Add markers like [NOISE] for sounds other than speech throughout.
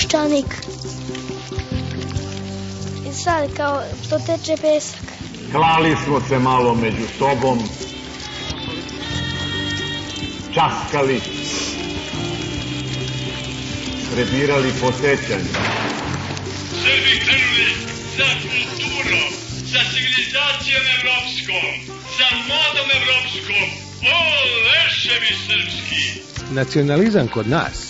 peščanik. I sad kao što teče pesak. Klali smo se malo među sobom, časkali, prebirali po sećanju. Srbi krvi za kulturom, za civilizacijom evropskom, za modom evropskom, o leševi srpski! Nacionalizam kod nas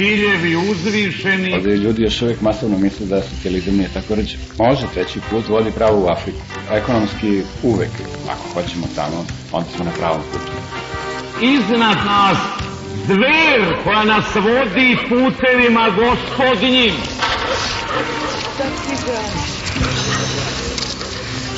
ciljevi uzvišeni, Ovdje ljudi još uvijek masovno misle da socijalizam nije tako reći. Može, treći put vodi pravo u Afriku. Ekonomski uvek, ako hoćemo tamo, onda smo na pravom putu. iznad nas zver koja nas vodi putevima gospodnjim.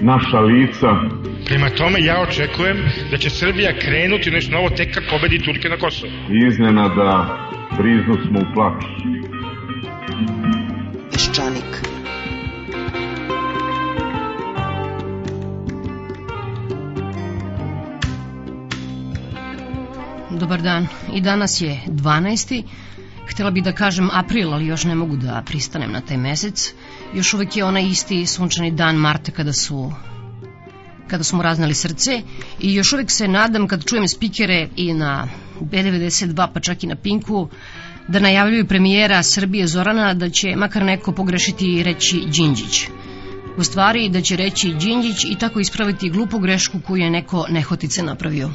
naša lica. Prema tome, ja očekujem da će Srbija krenuti u nešto novo tek kad pobedi Turke na Kosovo. Iznenada briznu smo u plaću. Peščanik. Dobar dan. I danas je 12. Htela bih da kažem april, ali još ne mogu da pristanem na taj mesec. Još uvek je onaj isti sunčani dan marta kada su kada su mu raznali srce i još uvek se nadam kad čujem spikere i na B92 pa čak i na Pinku da najavljuju premijera Srbije Zorana da će makar neko pogrešiti i reći Đinđić. U stvari da će reći Đinđić i tako ispraviti glupu grešku koju je neko nehotice napravio.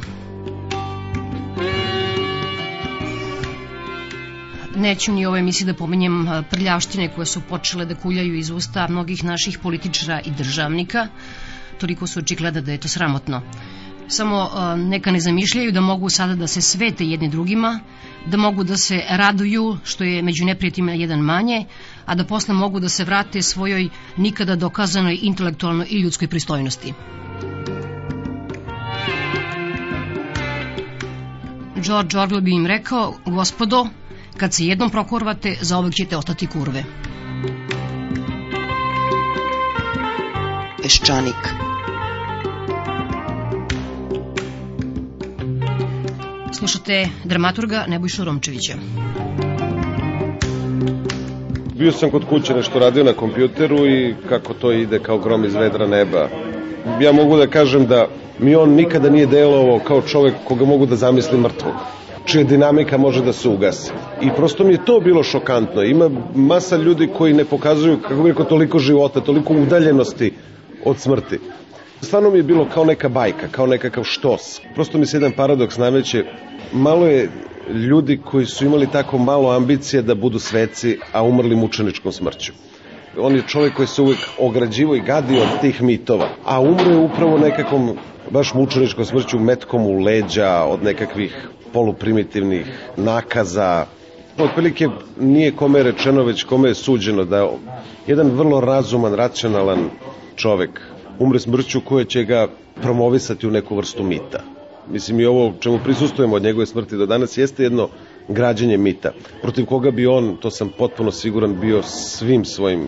Neću ni ovoj emisiji da pominjem a, prljavštine koje su počele da kuljaju iz usta mnogih naših političara i državnika. Toliko su očigleda da je to sramotno. Samo a, neka ne zamišljaju da mogu sada da se svete jedni drugima, da mogu da se raduju što je među neprijateljima jedan manje, a da posle mogu da se vrate svojoj nikada dokazanoj intelektualnoj i ljudskoj pristojnosti. George Orwell bi im rekao, gospodo, kad se jednom prokurvate, zaovek ćete ostati kurve. Peščanik. Slušate dramaturga Nebojšu Romčevića. Bio sam kod kuće nešto radio na kompjuteru i kako to ide kao grom iz vedra neba. Ja mogu da kažem da mi on nikada nije delovao kao čovek koga mogu da zamislim mrtvog čija dinamika može da se ugasi. I prosto mi je to bilo šokantno. Ima masa ljudi koji ne pokazuju, kako bih rekao, toliko života, toliko udaljenosti od smrti. Stvarno mi je bilo kao neka bajka, kao nekakav štos. Prosto mi se jedan paradoks nameće. Malo je ljudi koji su imali tako malo ambicije da budu sveci, a umrli mučeničkom smrću. On je čovjek koji se uvek ograđivo i gadio od tih mitova, a umro je upravo nekakvom baš mučeničkom smrću metkom u leđa od nekakvih poluprimitivnih nakaza. Otprilike nije kome je rečeno, već kome je suđeno da je jedan vrlo razuman, racionalan čovek umre smrću koja će ga promovisati u neku vrstu mita. Mislim i ovo čemu prisustujemo od njegove smrti do danas jeste jedno građenje mita, protiv koga bi on, to sam potpuno siguran, bio svim svojim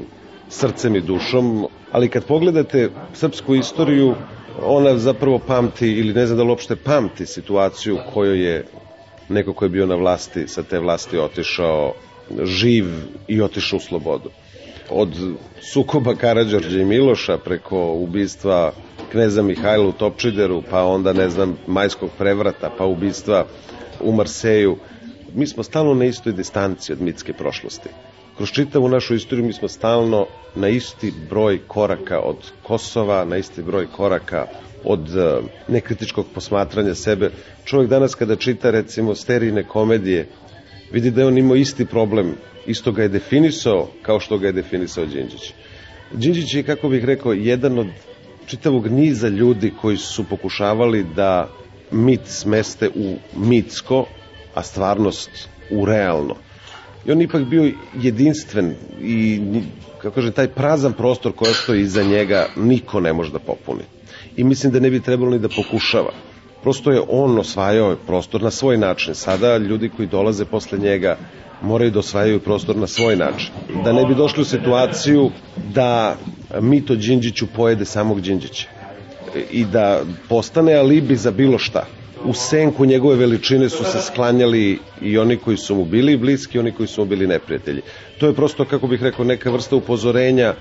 srcem i dušom, ali kad pogledate srpsku istoriju, ona zapravo pamti, ili ne znam da li uopšte pamti situaciju kojoj je neko ko je bio na vlasti, sa te vlasti otišao živ i otišao u slobodu. Od sukoba Karadžorđa i Miloša preko ubistva kneza Mihajla u Topčideru, pa onda, ne znam, majskog prevrata, pa ubistva u Marseju. Mi smo stalno na istoj distanci od mitske prošlosti. kroz čitavu našu istoriju mi smo stalno na isti broj koraka od Kosova, na isti broj koraka od uh, nekritičkog posmatranja sebe. Čovjek danas kada čita recimo sterijne komedije, vidi da je on imao isti problem, isto ga je definisao kao što ga je definisao Đinđić. Đinđić je, kako bih rekao, jedan od čitavog niza ljudi koji su pokušavali da mit smeste u mitsko, a stvarnost u realno. I on ipak bio jedinstven i, kako kažem, taj prazan prostor koji stoji iza njega niko ne može da popuni. I mislim da ne bi trebalo ni da pokušava. Prosto je on osvajao prostor na svoj način. Sada ljudi koji dolaze posle njega moraju da osvajaju prostor na svoj način. Da ne bi došli u situaciju da Mito Đinđiću pojede samog Đinđića i da postane alibi za bilo šta. U senku njegove veličine su se sklanjali i oni koji su mu bili bliski oni koji su mu bili neprijatelji. To je prosto, kako bih rekao, neka vrsta upozorenja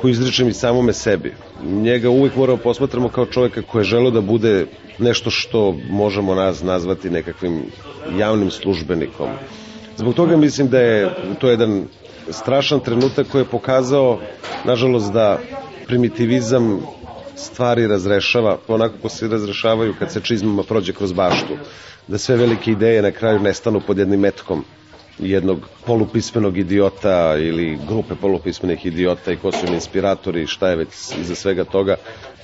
koju izričem i samome sebi. Njega uvijek moramo posmatramo kao čovjeka koji je želo da bude nešto što možemo nas nazvati nekakvim javnim službenikom. Zbog toga mislim da je to jedan strašan trenutak koji je pokazao, nažalost, da primitivizam stvari razrešava onako kako se razrešavaju kad se čizmama prođe kroz baštu. Da sve velike ideje na kraju nestanu pod jednim metkom jednog polupismenog idiota ili grupe polupismenih idiota i ko su im inspiratori i šta je već iza svega toga.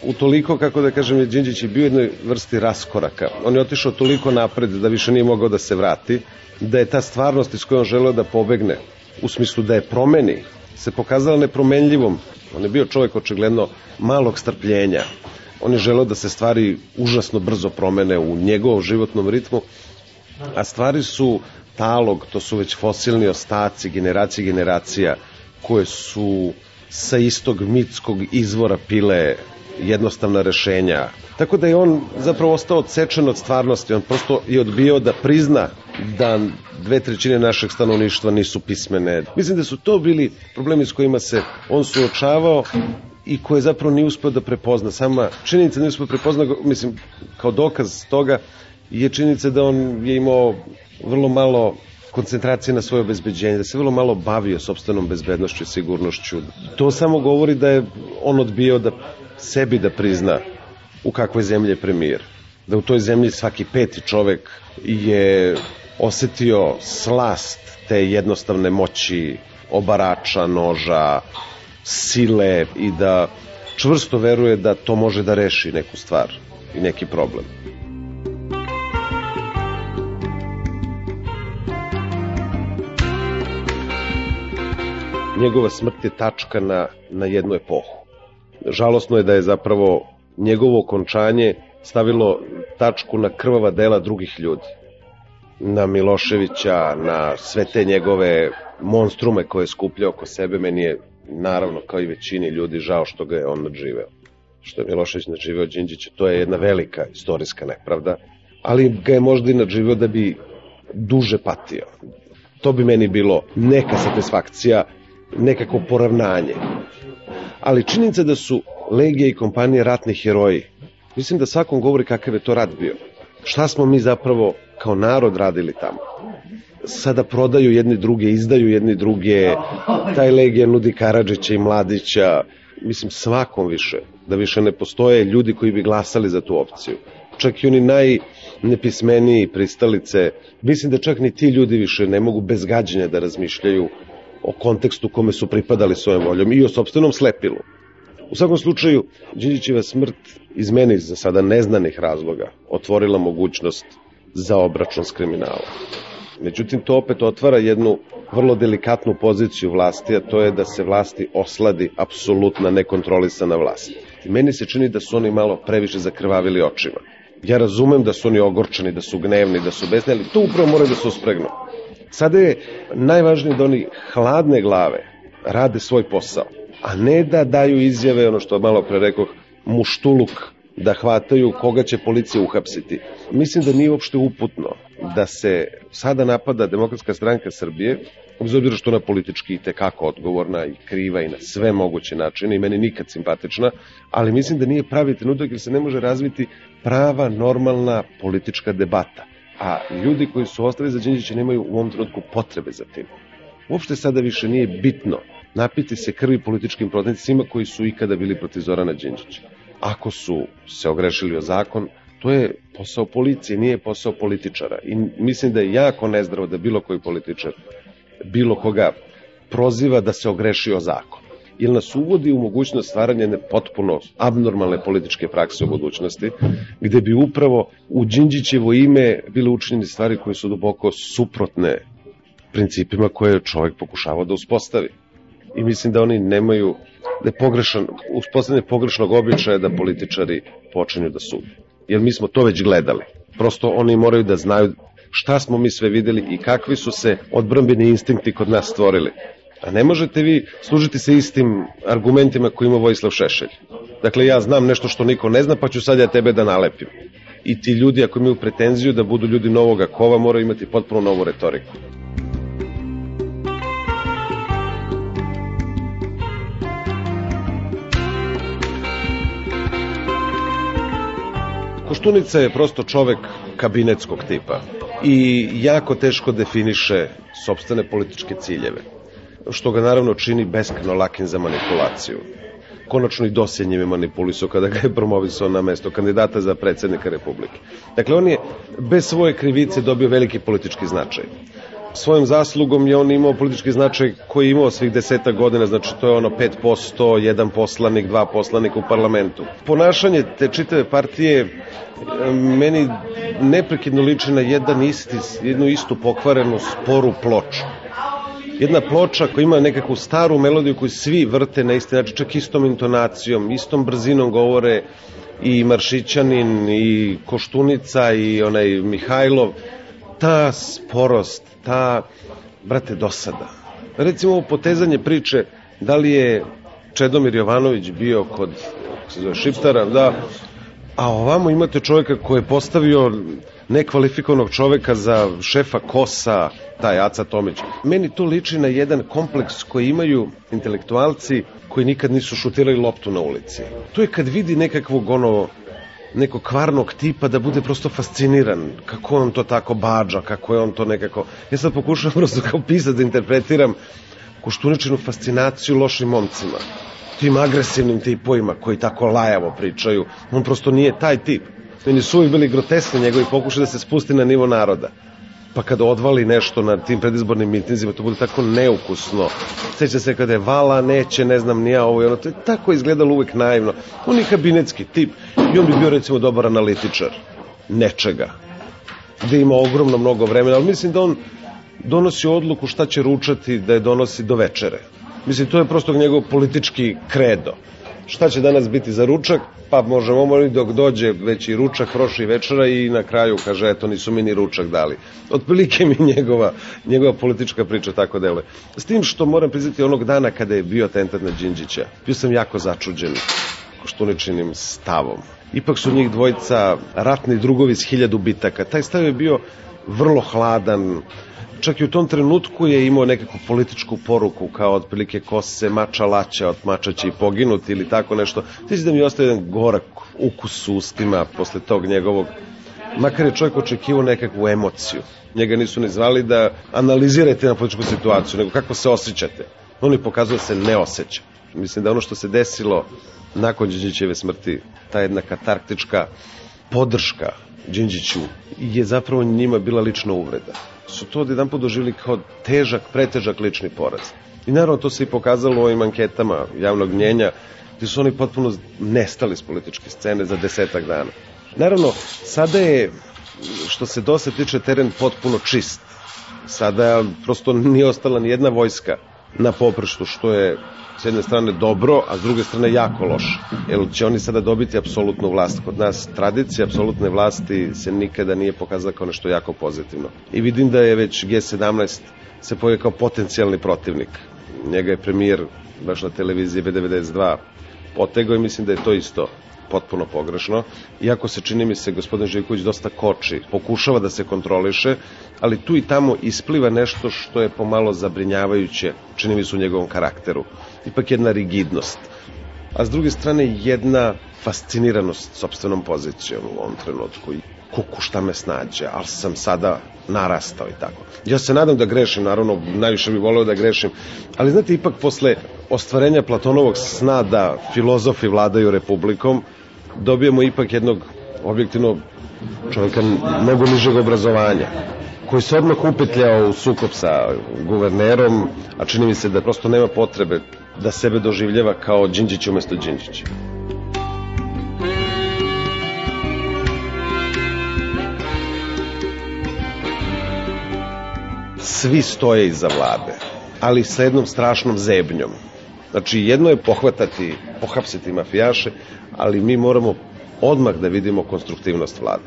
U toliko, kako da kažem, je Đinđić je bio jednoj vrsti raskoraka. On je otišao toliko napred da više nije mogao da se vrati, da je ta stvarnost iz koje on želeo da pobegne, u smislu da je promeni, se pokazala nepromenljivom. On je bio čovjek očigledno malog strpljenja. On je želeo da se stvari užasno brzo promene u njegovom životnom ritmu, a stvari su talog, to su već fosilni ostaci generacije generacija koje su sa istog mitskog izvora pile jednostavna rešenja. Tako da je on zapravo ostao odsečen od stvarnosti, on prosto je odbio da prizna da dve trećine našeg stanovništva nisu pismene. Mislim da su to bili problemi s kojima se on suočavao i koje zapravo nije uspeo da prepozna. Sama činjenica da nije uspeo da prepozna, mislim, kao dokaz toga je činjenica da on je imao vrlo malo koncentracije na svoje obezbeđenje, da se vrlo malo bavio sobstvenom bezbednošću i sigurnošću. To samo govori da je on odbio da sebi da prizna u kakvoj zemlji je premijer. Da u toj zemlji svaki peti čovek je osetio slast te jednostavne moći obarača, noža, sile i da čvrsto veruje da to može da reši neku stvar i neki problem. Njegova smrt je tačka na, na jednu epohu. Žalosno je da je zapravo njegovo okončanje stavilo tačku na krvava dela drugih ljudi. Na Miloševića, na sve te njegove monstrume koje je skupljao oko sebe, meni je naravno kao i većini ljudi žao što ga je on nadživeo. Što je Milošević nadživeo Đinđića, to je jedna velika istorijska nepravda, ali ga je možda i nadživeo da bi duže patio. To bi meni bilo neka satisfakcija, nekako poravnanje. Ali činjenica da su legije i kompanije ratni heroji, mislim da svakom govori kakav je to rat bio. Šta smo mi zapravo kao narod radili tamo? Sada prodaju jedni druge, izdaju jedni druge, taj legija nudi Karadžića i Mladića, mislim svakom više, da više ne postoje ljudi koji bi glasali za tu opciju. Čak i oni najnepismeniji pristalice, mislim da čak ni ti ljudi više ne mogu bez gađenja da razmišljaju o kontekstu kome su pripadali svojom voljom i o sobstvenom slepilu. U svakom slučaju, Đinđićeva smrt iz meni za sada neznanih razloga otvorila mogućnost za obračun s kriminalom. Međutim, to opet otvara jednu vrlo delikatnu poziciju vlasti, a to je da se vlasti osladi apsolutna nekontrolisana vlast. I meni se čini da su oni malo previše zakrvavili očima. Ja razumem da su oni ogorčeni, da su gnevni, da su besni, ali to upravo moraju da se uspregnu. Sada je najvažnije da oni hladne glave rade svoj posao, a ne da daju izjave, ono što malo pre rekoh, muštuluk, da hvataju koga će policija uhapsiti. Mislim da nije uopšte uputno da se sada napada Demokratska stranka Srbije, uz obzira što ona politički i tekako odgovorna i kriva i na sve moguće načine i meni nikad simpatična, ali mislim da nije pravi trenutak jer se ne može razviti prava, normalna politička debata. A ljudi koji su ostali za Đinđića nemaju u ovom trenutku potrebe za tim. Uopšte sada više nije bitno napiti se krvi političkim protivnicima koji su ikada bili protiv Zorana Đinđića. Ako su se ogrešili o zakon, to je posao policije, nije posao političara. I mislim da je jako nezdravo da bilo koji političar bilo koga proziva da se ogreši o zakon. Ili nas uvodi u mogućnost stvaranja potpuno abnormalne političke prakse u budućnosti, gde bi upravo u Đinđićevo ime bile učinjene stvari koje su duboko suprotne principima koje je čovjek pokušavao da uspostavi. I mislim da oni nemaju, da je pogrešan, uspostavljanje pogrešnog običaja da političari počinju da sude. Jer mi smo to već gledali. Prosto oni moraju da znaju šta smo mi sve videli i kakvi su se odbrambeni instinkti kod nas stvorili. A ne možete vi služiti se istim argumentima koji ima Vojislav Šešelj. Dakle, ja znam nešto što niko ne zna, pa ću sad ja tebe da nalepim. I ti ljudi, ako imaju pretenziju da budu ljudi novoga kova, moraju imati potpuno novu retoriku. Koštunica je prosto čovek kabinetskog tipa i jako teško definiše sobstvene političke ciljeve, što ga naravno čini beskreno lakim za manipulaciju. Konačno i dosjenjem je manipulisao kada ga je promovisao na mesto kandidata za predsednika Republike. Dakle, on je bez svoje krivice dobio veliki politički značaj svojom zaslugom je on imao politički značaj koji je imao svih deseta godina, znači to je ono 5%, jedan poslanik, dva poslanika u parlamentu. Ponašanje te čitave partije meni neprekidno liči na jedan isti, jednu istu pokvarenu sporu ploču. Jedna ploča koja ima nekakvu staru melodiju koju svi vrte na isti način, čak istom intonacijom, istom brzinom govore i Maršićanin i Koštunica i onaj Mihajlov. Ta sporost, ta, brate, dosada. Recimo ovo potezanje priče, da li je Čedomir Jovanović bio kod, se zove, Šiptara, da, a ovamo imate čovjeka koji je postavio nekvalifikovanog čoveka za šefa Kosa, taj Aca Tomić. Meni to liči na jedan kompleks koji imaju intelektualci koji nikad nisu šutirali loptu na ulici. To je kad vidi nekakvog ono nekog kvarnog tipa da bude prosto fasciniran kako on to tako bađa, kako je on to nekako... Ja sad pokušavam [LAUGHS] prosto kao pisac da interpretiram Koštuničinu fascinaciju lošim momcima, tim agresivnim tipovima koji tako lajavo pričaju. On prosto nije taj tip. Meni su uvijek bili grotesni njegovi pokušaj da se spusti na nivo naroda pa kada odvali nešto na tim predizbornim mitinzima, to bude tako neukusno. Seća se kada je vala, neće, ne znam, nija ovo i ono, to je tako izgledalo uvek naivno. On je kabinetski tip i on bi bio recimo dobar analitičar nečega, gde ima ogromno mnogo vremena, ali mislim da on donosi odluku šta će ručati, da je donosi do večere. Mislim, to je prosto njegov politički kredo šta će danas biti za ručak, pa možemo moliti dok dođe već i ručak, prošli večera i na kraju kaže, eto, nisu mi ni ručak dali. Otprilike mi njegova, njegova politička priča tako deluje. S tim što moram priznati onog dana kada je bio atentat na Đinđića, bio sam jako začuđen Koštuničinim stavom. Ipak su njih dvojica ratni drugovi s hiljadu bitaka. Taj stav je bio vrlo hladan, čak i u tom trenutku je imao nekakvu političku poruku kao otprilike ko se mača laća od mača će i poginuti ili tako nešto. Ti da mi ostaje jedan gorak ukus u ustima posle tog njegovog makar je čovjek očekivao nekakvu emociju. Njega nisu ni zvali da analizirate na političku situaciju, nego kako se osjećate. On je pokazao da se ne osjeća. Mislim da ono što se desilo nakon Đinđićeve smrti, ta jedna katarktička podrška Đinđiću je zapravo njima bila lična uvreda su to jedan put doživili kao težak, pretežak lični poraz. I naravno to se i pokazalo u ovim anketama javnog mnjenja, gde su oni potpuno nestali s političke scene za desetak dana. Naravno, sada je, što se dosta tiče, teren potpuno čist. Sada prosto nije ostala ni jedna vojska na poprštu, što je s jedne strane dobro, a s druge strane jako loše. Jer će oni sada dobiti apsolutnu vlast. Kod nas tradicija apsolutne vlasti se nikada nije pokazala kao nešto jako pozitivno. I vidim da je već G17 se pojavio kao potencijalni protivnik. Njega je premijer baš na televiziji B92 potegao i mislim da je to isto potpuno pogrešno. Iako se čini mi se gospodin Živković dosta koči, pokušava da se kontroliše, ali tu i tamo ispliva nešto što je pomalo zabrinjavajuće, čini mi se u njegovom karakteru. Ipak jedna rigidnost. A s druge strane jedna fasciniranost sobstvenom pozicijom u ovom trenutku. kuku šta me snađe, ali sam sada narastao i tako. Ja se nadam da grešim, naravno, najviše bih voleo da grešim, ali znate, ipak posle ostvarenja Platonovog sna da filozofi vladaju republikom, dobijemo ipak jednog objektivno čovjeka nego nižeg obrazovanja koji se odmah upetljao u sukob sa guvernerom, a čini mi se da prosto nema potrebe da sebe doživljava kao Đinđić umesto Đinđića. Svi stoje iza vlade, ali sa jednom strašnom zebnjom. Znači, jedno je pohvatati, pohapsiti mafijaše, ali mi moramo odmah da vidimo konstruktivnost vlade.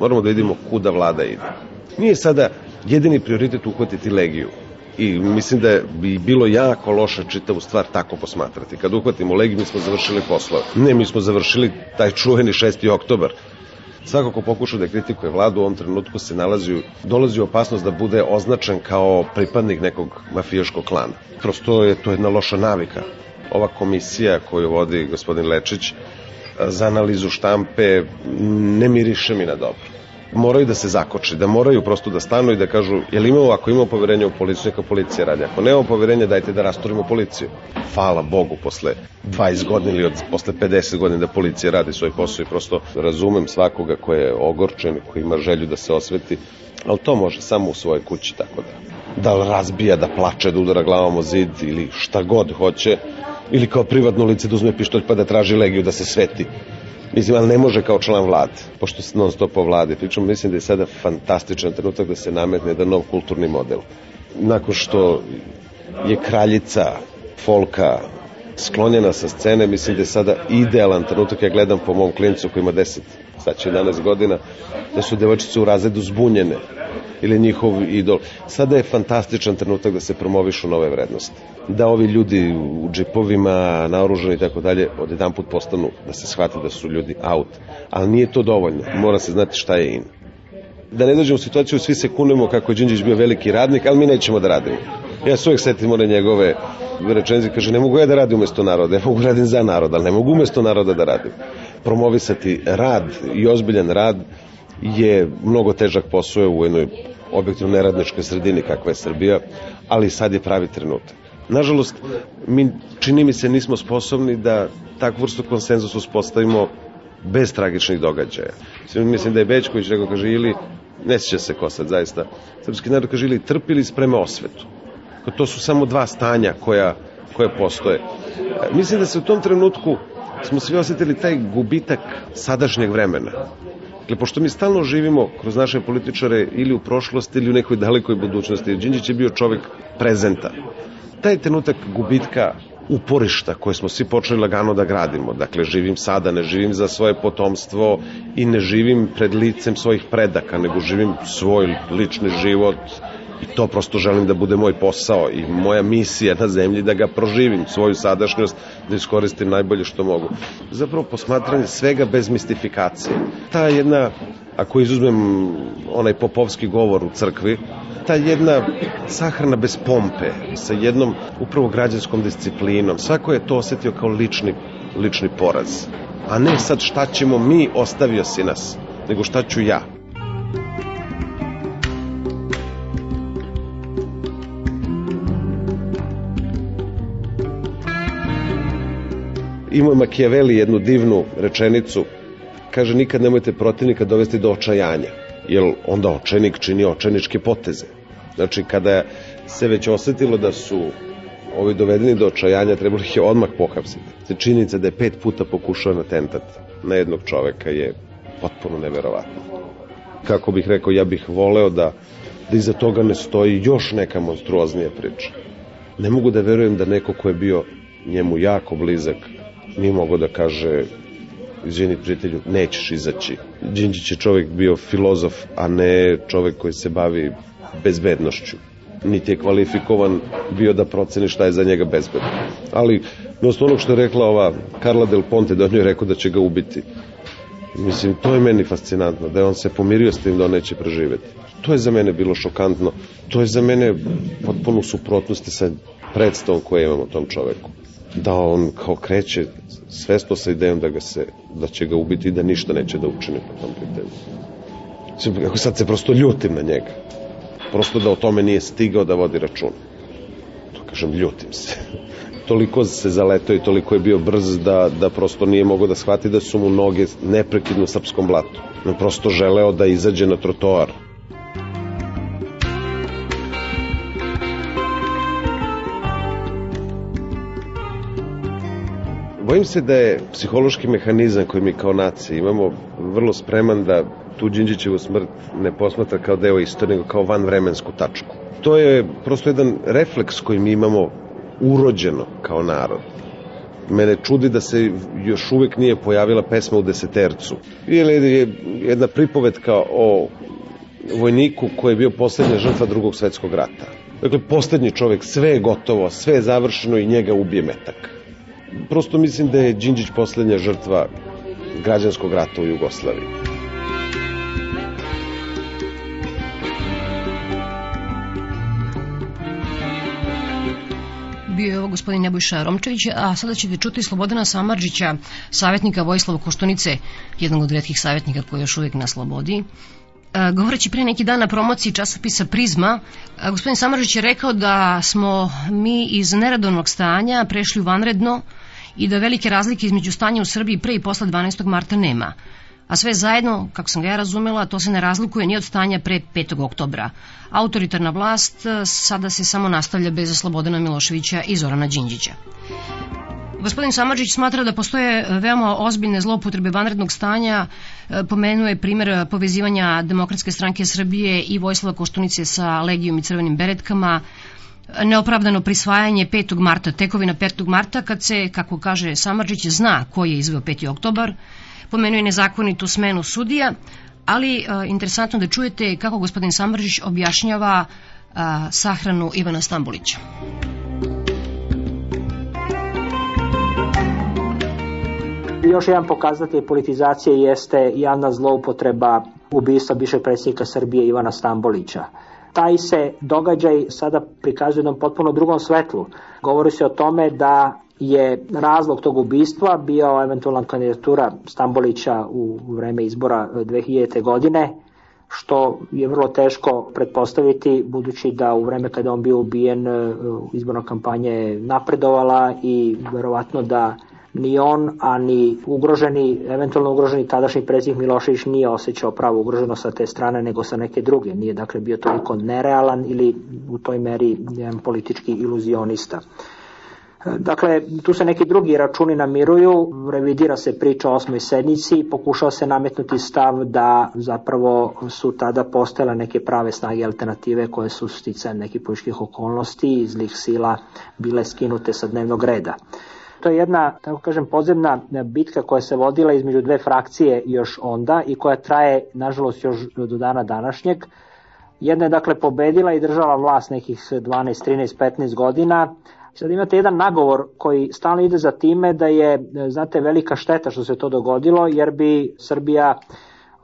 Moramo da vidimo kuda vlada ide. Nije sada jedini prioritet uhvatiti legiju. I mislim da bi bilo jako loše čitavu stvar tako posmatrati. Kad uhvatimo legiju, mi smo završili poslove. Ne, mi smo završili taj čuveni 6. oktobar. Svako ko pokuša da kritikuje vladu u ovom trenutku se nalazi, dolazi u opasnost da bude označen kao pripadnik nekog mafijaškog klana. Prosto je to jedna loša navika. Ova komisija koju vodi gospodin Lečić za analizu štampe ne miriše mi na dobro moraju da se zakoče, da moraju prosto da stanu i da kažu, jel imamo, ako imamo poverenje u policiju, neka policija radi. Ako nemamo poverenje, dajte da rastorimo policiju. Hvala Bogu, posle 20 godina ili od, posle 50 godina da policija radi svoj posao i prosto razumem svakoga ko je ogorčen, ko ima želju da se osveti, ali to može samo u svojoj kući, tako da da razbija, da plače, da udara glavom o zid ili šta god hoće, ili kao privatno lice da uzme pištolj pa da traži legiju da se sveti. Mislim, ali ne može kao član vlade, pošto non stop o vlade pričamo, mislim da je sada fantastičan trenutak da se nametne jedan nov kulturni model. Nakon što je kraljica folka sklonjena sa scene, mislim da je sada idealan trenutak, ja gledam po mom klincu koji ima 10, sad će 11 godina, da su devojčice u razredu zbunjene ili njihov idol. Sada je fantastičan trenutak da se promovišu nove vrednosti. Da ovi ljudi u džipovima, naoružani i tako dalje, od jedan put postanu, da se shvati da su ljudi out. Ali nije to dovoljno. Mora se znati šta je in. Da ne dođemo u situaciju, svi se kunemo kako je Đinđić bio veliki radnik, ali mi nećemo da radimo. Ja se uvek setim one njegove rečenice, kaže, ne mogu ja da radim umesto naroda, ja mogu da radim za narod, ali ne mogu umesto naroda da radim. Promovisati rad i ozbiljan rad je mnogo težak posao u jednoj objektivno neradničkoj sredini kakva je Srbija, ali sad je pravi trenutak. Nažalost, mi čini mi se nismo sposobni da takvu vrstu konsenzusa uspostavimo bez tragičnih događaja. Mislim da je Bećković rekao, kaže, ili, ne sjeća se ko sad zaista, srpski narod kaže, ili trpili sprema osvetu. To su samo dva stanja koja, koja postoje. Mislim da se u tom trenutku smo svi osetili taj gubitak sadašnjeg vremena. Dakle, pošto mi stalno živimo kroz naše političare ili u prošlosti ili u nekoj dalekoj budućnosti, Đinđić je bio čovek prezenta. Taj trenutak gubitka uporišta koje smo svi počeli lagano da gradimo. Dakle, živim sada, ne živim za svoje potomstvo i ne živim pred licem svojih predaka, nego živim svoj lični život to prosto želim da bude moj posao i moja misija na zemlji da ga proživim, svoju sadašnjost, da iskoristim najbolje što mogu. Zapravo posmatranje svega bez mistifikacije. Ta jedna, ako izuzmem onaj popovski govor u crkvi, ta jedna sahrana bez pompe, sa jednom upravo građanskom disciplinom, svako je to osetio kao lični, lični poraz. A ne sad šta ćemo mi, ostavio si nas, nego šta ću ja. Ima Makijaveli jednu divnu rečenicu, kaže nikad nemojte protivnika dovesti do očajanja, jer onda očenik čini očeničke poteze. Znači, kada se već osetilo da su ovi dovedeni do očajanja, trebalo ih je odmah pohapsiti. Se činjenica da je pet puta pokušao na tentat na jednog čoveka je potpuno neverovatno. Kako bih rekao, ja bih voleo da, da iza toga ne stoji još neka monstruoznija priča. Ne mogu da verujem da neko ko je bio njemu jako blizak nije mogo da kaže izvini prijatelju, nećeš izaći. Đinđić je čovjek bio filozof, a ne čovjek koji se bavi bezbednošću. Niti je kvalifikovan bio da proceni šta je za njega bezbedno. Ali, na onog što je rekla ova Carla Del Ponte, da on je rekao da će ga ubiti. Mislim, to je meni fascinantno, da je on se pomirio s tim da on neće preživeti. To je za mene bilo šokantno. To je za mene potpuno suprotnosti sa predstavom koje imam o tom čoveku da on kao kreće svesno sa idejom da, ga se, da će ga ubiti i da ništa neće da učini po tom pitanju. Ako sad se prosto ljutim na njega. Prosto da o tome nije stigao da vodi račun. To kažem, ljutim se. [LAUGHS] toliko se zaletao i toliko je bio brz da, da prosto nije mogao da shvati da su mu noge neprekidno srpskom blatu. On prosto želeo da izađe na trotoar. Bojim se da je psihološki mehanizam koji mi kao nacija imamo vrlo spreman da tu Đinđićevu smrt ne posmatra kao deo istorije, nego kao vanvremensku tačku. To je prosto jedan refleks koji mi imamo urođeno kao narod. Mene čudi da se još uvek nije pojavila pesma u desetercu. Ili je jedna pripovetka o vojniku koji je bio poslednja žrtva drugog svetskog rata. Dakle, poslednji čovek, sve je gotovo, sve je završeno i njega ubije metak. Prosto mislim da je Đinđić poslednja žrtva građanskog rata u Jugoslaviji. bio je ovo gospodin Nebojša Romčević, a sada ćete čuti Slobodana Samarđića, savjetnika Vojislava Koštunice, jednog od redkih savjetnika koji je još uvijek na slobodi. E, govoreći pre neki dan na promociji časopisa Prizma, e, gospodin Samarđić je rekao da smo mi iz neradovnog stanja prešli u vanredno i da velike razlike između stanja u Srbiji pre i posle 12. marta nema a sve zajedno, kako sam ga ja razumela, to se ne razlikuje ni od stanja pre 5. oktobra. Autoritarna vlast e, sada se samo nastavlja bez Slobodana Miloševića i Zorana Đinđića. Gospodin Samadžić smatra da postoje veoma ozbiljne zloupotrebe vanrednog stanja, e, pomenuje primer povezivanja Demokratske stranke Srbije i Vojslava Koštunice sa Legijom i Crvenim beretkama, neopravdano prisvajanje 5. marta, tekovina 5. marta, kad se, kako kaže Samadžić, zna ko je izveo 5. oktobar, pomenuo je nezakonitu smenu sudija, ali a, interesantno da čujete kako gospodin Samržić objašnjava a, sahranu Ivana Stambulića. Još jedan pokazatelj politizacije jeste javna zloupotreba ubistva bivšeg predsjednika Srbije Ivana Stambolića taj se događaj sada prikazuje u jednom potpuno drugom svetlu. Govori se o tome da je razlog tog ubistva bio eventualna kandidatura Stambolića u vreme izbora 2000. godine, što je vrlo teško pretpostaviti budući da u vreme kada on bio ubijen e, izborna kampanja je napredovala i verovatno da ni on, a ni ugroženi, eventualno ugroženi tadašnji predsjednik Milošević nije osjećao pravo ugroženo sa te strane nego sa neke druge. Nije dakle bio toliko nerealan ili u toj meri jedan politički iluzionista. Dakle, tu se neki drugi računi namiruju, revidira se priča o osmoj sednici, pokušao se nametnuti stav da zapravo su tada postale neke prave snage alternative koje su sticajem nekih političkih okolnosti i zlih sila bile skinute sa dnevnog reda. To je jedna, tako kažem, podzemna bitka koja se vodila između dve frakcije još onda i koja traje, nažalost, još do dana današnjeg. Jedna je, dakle, pobedila i držala vlast nekih 12, 13, 15 godina, Sad imate jedan nagovor koji stalno ide za time da je, znate, velika šteta što se to dogodilo, jer bi Srbija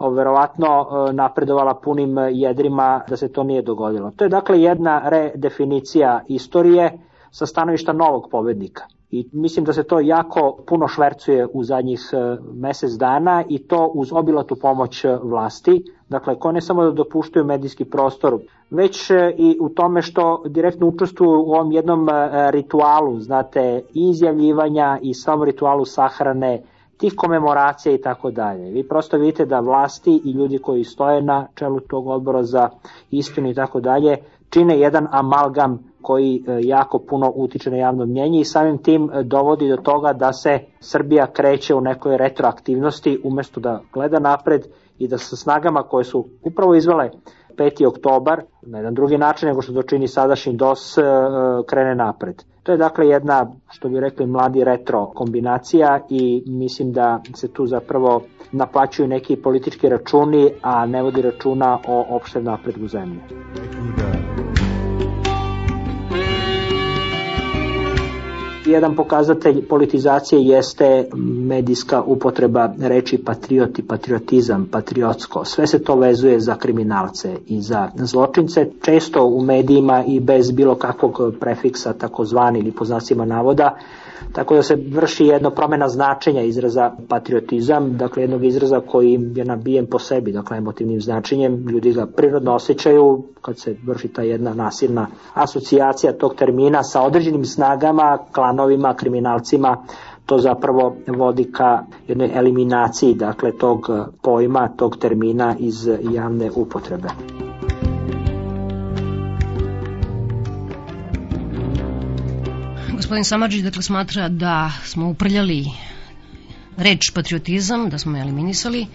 verovatno napredovala punim jedrima da se to nije dogodilo. To je dakle jedna redefinicija istorije sa stanovišta novog pobednika. I mislim da se to jako puno švercuje u zadnjih e, mesec dana i to uz obilatu pomoć e, vlasti, dakle koje ne samo da dopuštaju medijski prostor, već e, i u tome što direktno učestvuju u ovom jednom ritualu, znate, i izjavljivanja i samom ritualu sahrane, tih komemoracija i tako dalje. Vi prosto vidite da vlasti i ljudi koji stoje na čelu tog odbora za istinu i tako dalje čine jedan amalgam koji e, jako puno utiče na javno mnjenje i samim tim e, dovodi do toga da se Srbija kreće u nekoj retroaktivnosti umesto da gleda napred i da sa snagama koje su upravo izvele 5. oktobar na jedan drugi način nego što to čini sadašnji DOS e, krene napred. To je dakle jedna, što bi rekli, mladi retro kombinacija i mislim da se tu zapravo naplaćuju neki politički računi, a ne vodi računa o opštem napredgu zemlje. Jedan pokazatelj politizacije jeste medijska upotreba reči patriot i patriotizam, patriotsko. Sve se to vezuje za kriminalce i za zločince. Često u medijima i bez bilo kakvog prefiksa takozvani ili po znacima navoda tako da se vrši jedno promena značenja izraza patriotizam, dakle jednog izraza koji je nabijen po sebi, dakle emotivnim značenjem, ljudi ga prirodno osjećaju kad se vrši ta jedna nasilna asocijacija tog termina sa određenim snagama, klanovima, kriminalcima, to zapravo vodi ka jednoj eliminaciji dakle tog pojma, tog termina iz javne upotrebe. Gospodin Samadžić dakle smatra da smo uprljali reč patriotizam, da smo je eliminisali.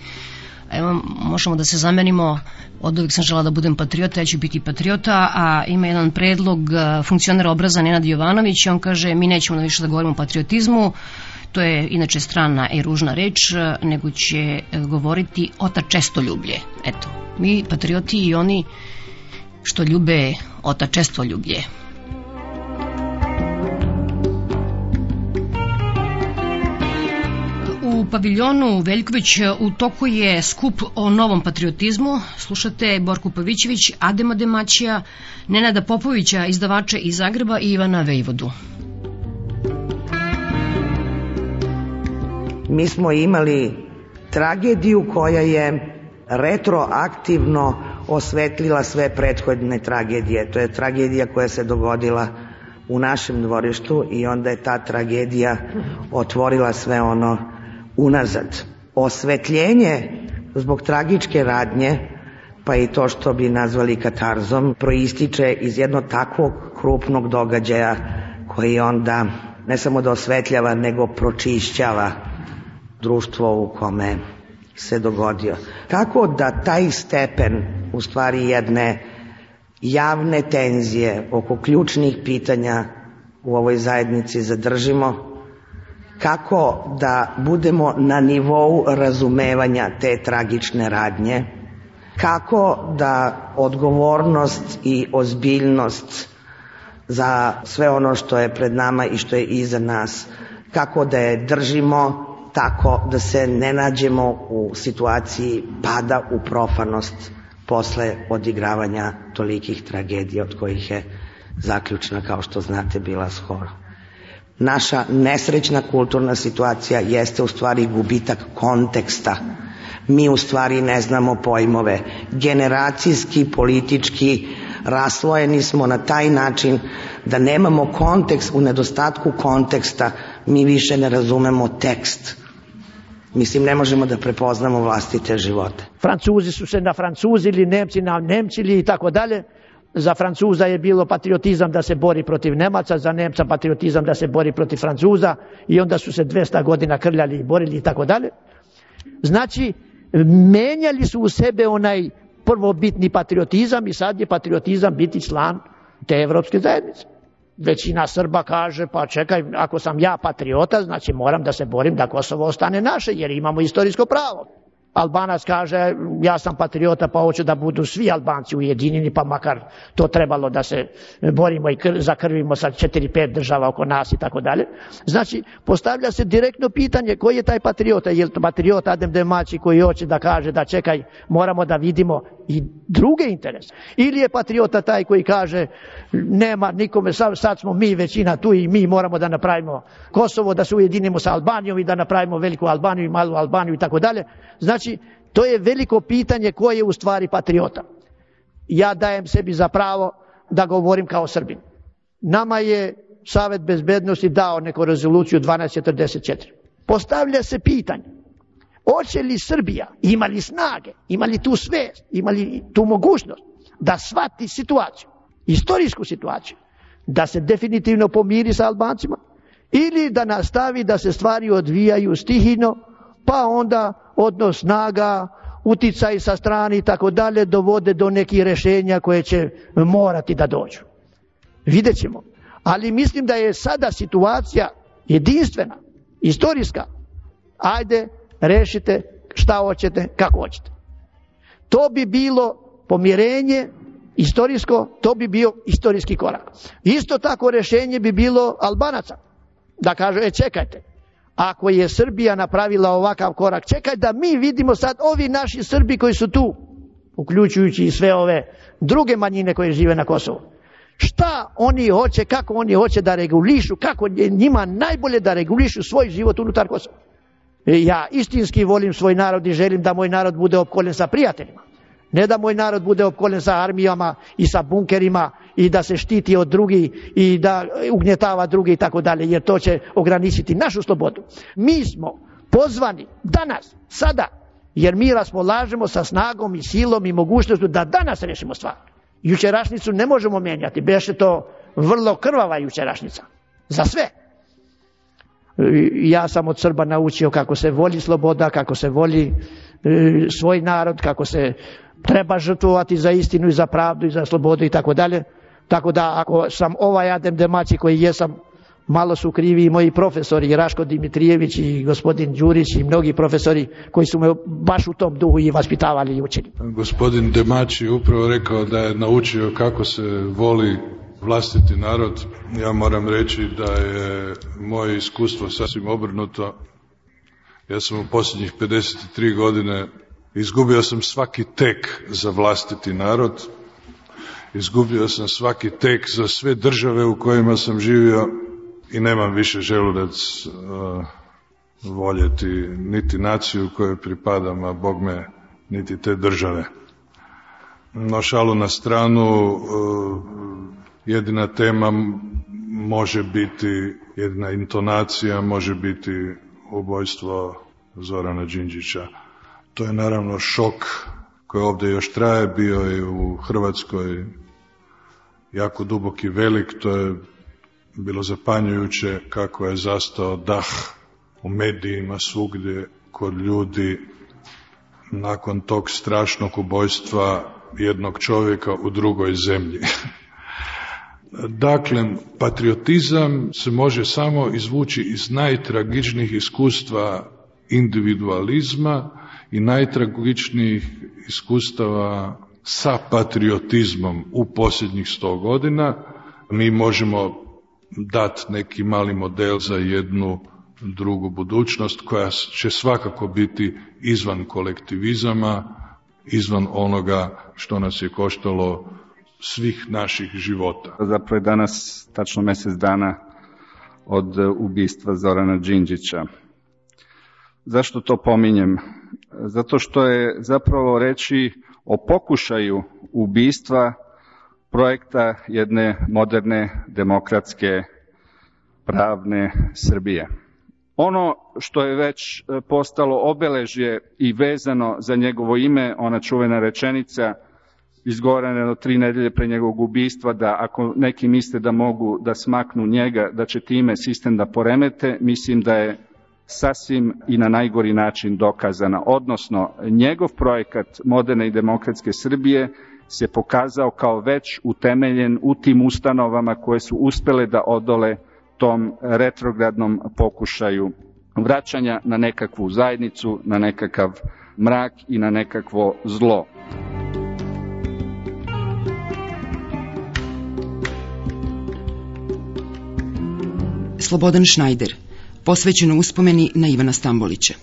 Evo, možemo da se zamenimo, od uvijek sam žela da budem patriota, ja ću biti patriota, a ima jedan predlog funkcionera obraza Nenad Jovanović, on kaže mi nećemo više da govorimo o patriotizmu, to je inače strana i ružna reč, nego će govoriti ota čestoljublje. Eto, mi patrioti i oni što ljube ota čestoljublje. Paviljonu Veljković u toku je skup o novom patriotizmu. Slušate Borku Pavićević, Adema Demaćija, Nenada Popovića, izdavače iz Zagreba i Ivana Vejvodu. Mi smo imali tragediju koja je retroaktivno osvetlila sve prethodne tragedije. To je tragedija koja se dogodila u našem dvorištu i onda je ta tragedija otvorila sve ono unazad. Osvetljenje zbog tragičke radnje, pa i to što bi nazvali katarzom, proističe iz jednog takvog krupnog događaja koji onda ne samo da osvetljava, nego pročišćava društvo u kome se dogodio. Tako da taj stepen u stvari jedne javne tenzije oko ključnih pitanja u ovoj zajednici zadržimo kako da budemo na nivou razumevanja te tragične radnje, kako da odgovornost i ozbiljnost za sve ono što je pred nama i što je iza nas, kako da je držimo tako da se ne nađemo u situaciji pada u profanost posle odigravanja tolikih tragedija od kojih je zaključna, kao što znate, bila skoro. Naša nesrećna kulturna situacija jeste u stvari gubitak konteksta. Mi u stvari ne znamo pojmove. Generacijski, politički, raslojeni smo na taj način da nemamo kontekst, u nedostatku konteksta mi više ne razumemo tekst. Mislim, ne možemo da prepoznamo vlastite živote. Francuzi su se na Francuzi ili Nemci na Nemci ili i tako dalje. Za Francuza je bilo patriotizam da se bori protiv Nemaca, za Nemca patriotizam da se bori protiv Francuza i onda su se 200 godina krljali i borili i tako dalje. Znači, menjali su u sebe onaj prvobitni patriotizam i sad je patriotizam biti član te evropske zajednice. Većina Srba kaže, pa čekaj, ako sam ja patriota, znači moram da se borim da Kosovo ostane naše, jer imamo istorijsko pravo. Albanac kaže, ja sam patriota pa hoću da budu svi Albanci ujedinjeni, pa makar to trebalo da se borimo i kr zakrvimo sa 4-5 država oko nas i tako dalje. Znači, postavlja se direktno pitanje koji je taj patriota, je li to patriot Adem Demaći koji hoće da kaže da čekaj, moramo da vidimo i druge interese. Ili je patriota taj koji kaže nema nikome, sad smo mi većina tu i mi moramo da napravimo Kosovo, da se ujedinimo sa Albanijom i da napravimo veliku Albaniju i malu Albaniju i tako dalje. Znači, to je veliko pitanje ko je u stvari patriota. Ja dajem sebi za pravo da govorim kao Srbin. Nama je Savet bezbednosti dao neku rezoluciju 1244. Postavlja se pitanje, hoće li Srbija, ima li snage, ima li tu svest, ima li tu mogućnost da shvati situaciju, istorijsku situaciju, da se definitivno pomiri sa Albancima ili da nastavi da se stvari odvijaju stihino, pa onda odnos snaga, uticaj sa strani i tako dalje dovode do nekih rešenja koje će morati da dođu. Vidjet ćemo. Ali mislim da je sada situacija jedinstvena, istorijska. Ajde, rešite šta hoćete, kako hoćete. To bi bilo pomirenje istorijsko, to bi bio istorijski korak. Isto tako rešenje bi bilo Albanaca. Da kažu, e čekajte, ako je Srbija napravila ovakav korak, čekaj da mi vidimo sad ovi naši Srbi koji su tu, uključujući i sve ove druge manjine koje žive na Kosovu. šta oni hoće, kako oni hoće da regulišu, kako njima najbolje da regulišu svoj život unutar Kosova. E, ja istinski volim svoj narod i želim da moj narod bude opkoljen sa prijateljima. Ne da moj narod bude opkoljen sa armijama i sa bunkerima i da se štiti od drugih i da ugnjetava drugi i tako dalje, jer to će ograničiti našu slobodu. Mi smo pozvani danas, sada, jer mi raspolažemo sa snagom i silom i mogućnostu da danas rešimo stvar. Jučerašnicu ne možemo menjati, beše to vrlo krvava jučerašnica. Za sve. Ja sam od Srba naučio kako se voli sloboda, kako se voli e, svoj narod, kako se treba žrtvovati za istinu i za pravdu i za slobodu i tako dalje. Tako da ako sam ovaj Adem Demaci koji jesam, malo su krivi i moji profesori, Raško Dimitrijević i gospodin Đurić i mnogi profesori koji su me baš u tom duhu i vaspitavali i učili. Gospodin Demači upravo rekao da je naučio kako se voli vlastiti narod. Ja moram reći da je moje iskustvo sasvim obrnuto. Ja sam u posljednjih 53 godine izgubio sam svaki tek za vlastiti narod, izgubio sam svaki tek za sve države u kojima sam živio i nemam više želudac uh, voljeti niti naciju kojoj pripadam, a Bog me niti te države. No šalu na stranu, uh, jedina tema može biti, jedna intonacija može biti ubojstvo Zorana Đinđića. To je naravno šok koji ovde još traje, bio je u Hrvatskoj jako dubok i velik, to je bilo zapanjujuće kako je zastao dah u medijima svugdje kod ljudi nakon tog strašnog ubojstva jednog čovjeka u drugoj zemlji. [LAUGHS] Dakle, patriotizam se može samo izvući iz najtragičnijih iskustva individualizma i najtragičnijih iskustava sa patriotizmom u posljednjih sto godina. Mi možemo dati neki mali model za jednu drugu budućnost koja će svakako biti izvan kolektivizama, izvan onoga što nas je koštalo svih naših života. Zapravo je danas tačno mesec dana od ubistva Zorana Đinđića. Zašto to pominjem? Zato što je zapravo reći o pokušaju ubistva projekta jedne moderne, demokratske, pravne Srbije. Ono što je već postalo obeležje i vezano za njegovo ime, ona čuvena rečenica – izgovorena do tri nedelje pre njegovog ubistva, da ako neki misle da mogu da smaknu njega, da će time sistem da poremete, mislim da je sasvim i na najgori način dokazana. Odnosno, njegov projekat moderne i demokratske Srbije se pokazao kao već utemeljen u tim ustanovama koje su uspele da odole tom retrogradnom pokušaju vraćanja na nekakvu zajednicu, na nekakav mrak i na nekakvo zlo. Slobodan Šnajder, posvećeno uspomeni na Ivana Stambolića.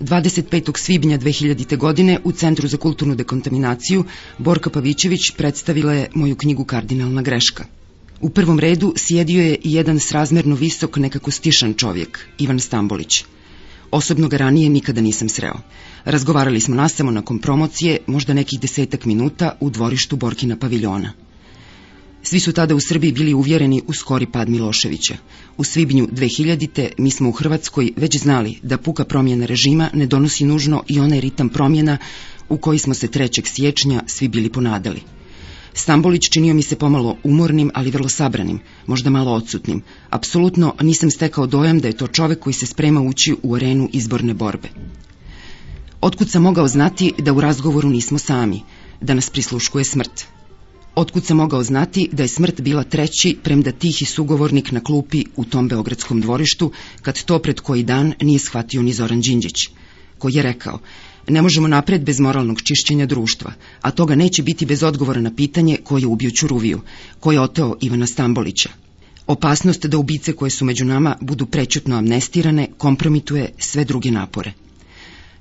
25. svibnja 2000. godine u Centru za kulturnu dekontaminaciju Borka Pavićević predstavila je moju knjigu Kardinalna greška. U prvom redu sjedio je i jedan srazmerno visok, nekako stišan čovjek, Ivan Stambolić. Osobno ga ranije nikada nisam sreo. Razgovarali smo nasamo nakon promocije, možda nekih desetak minuta u dvorištu Borkina paviljona. Svi su tada u Srbiji bili uvjereni u skori pad Miloševića. U svibnju 2000. mi smo u Hrvatskoj već znali da puka promjena režima ne donosi nužno i onaj ritam promjena u koji smo se 3. siječnja svi bili ponadali. Stambolić činio mi se pomalo umornim, ali vrlo sabranim, možda malo odsutnim. Apsolutno nisam stekao dojam da je to čovek koji se sprema ući u arenu izborne borbe. Otkud sam mogao znati da u razgovoru nismo sami, da nas prisluškuje smrt. Otkud sam mogao znati da je smrt bila treći, premda tihi sugovornik na klupi u tom beogradskom dvorištu, kad to pred koji dan nije shvatio ni Zoran Đinđić, koji je rekao, ne možemo napred bez moralnog čišćenja društva, a toga neće biti bez odgovora na pitanje ko je ubio Ćuruviju, ko je oteo Ivana Stambolića. Opasnost da ubice koje su među nama budu prečutno amnestirane kompromituje sve druge napore.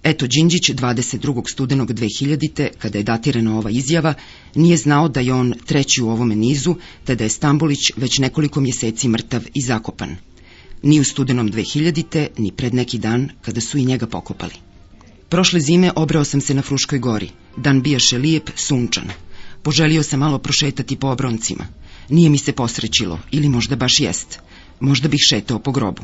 Eto, Đinđić 22. studenog 2000. kada je datirana ova izjava, nije znao da je on treći u ovome nizu, te da je Stambolić već nekoliko mjeseci mrtav i zakopan. Ni u studenom 2000. ni pred neki dan kada su i njega pokopali. Prošle zime obrao sam se na Fruškoj gori. Dan bijaše lijep, sunčan. Poželio sam malo prošetati po obroncima. Nije mi se posrećilo, ili možda baš jest. Možda bih šetao po grobu.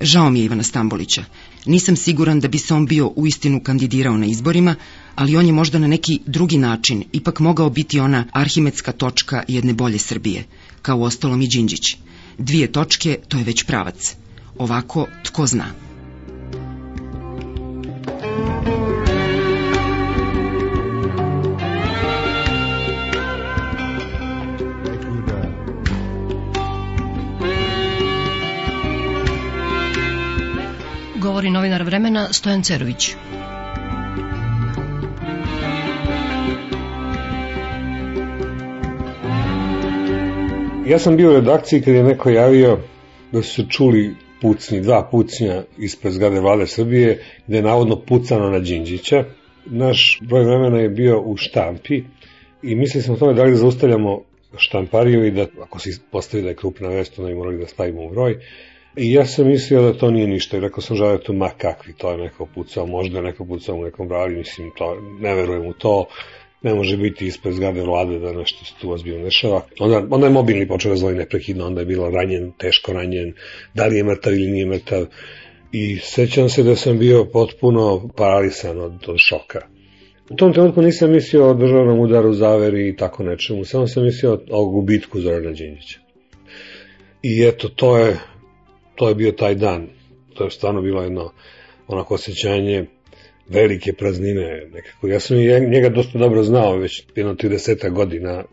Žao mi je Ivana Stambolića. Nisam siguran da bi se on bio uistinu kandidirao na izborima, ali on je možda na neki drugi način ipak mogao biti ona arhimedska točka jedne bolje Srbije, kao ostalom i Đinđić. Dvije točke, to je već pravac. Ovako, tko zna. Govori novinar vremena Stojan Cerović. Ja sam bio u redakciji kad je neko javio da su se čuli pucnji, dva pucnja ispred zgrade vlade Srbije, gde je navodno pucano na Đinđića. Naš broj vremena je bio u štampi i mislili smo o tome da li zaustavljamo štampariju i da ako se postavi da je krupna vest, onda i morali da stavimo u broj. I ja sam mislio da to nije ništa rekao sam to ma kakvi, to je neko pucao, možda je neko pucao u nekom brali, mislim, to, ne verujem u to, ne može biti ispred zgrade vlade da nešto se tu ozbiljno dešava. Onda, onda je mobilni počeo da neprekidno, onda je bilo ranjen, teško ranjen, da li je mrtav ili nije mrtav. I sećam se da sam bio potpuno paralisan od, od šoka. U tom trenutku nisam mislio o državnom udaru, zaveri i tako nečemu, samo sam mislio o gubitku Zorana Đinjića. I eto, to je, to je bio taj dan. To je stvarno bilo jedno onako osjećanje velike praznine nekako. Ja sam njega dosta dobro znao već jedno 30 godina.